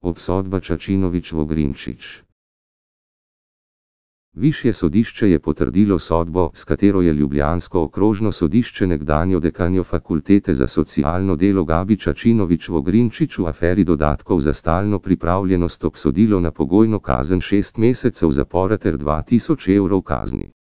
Obsodba Čačinovič Vogrinčič. Višje sodišče je potrdilo sodbo, s katero je Ljubljansko okrožno sodišče nekdanjo dekanjo fakultete za socialno delo Gabi Čačinovič Vogrinčič v aferi dodatkov za stalno pripravljenost obsodilo na pogojno kazen 6 mesecev zapora ter 2000 evrov kazni.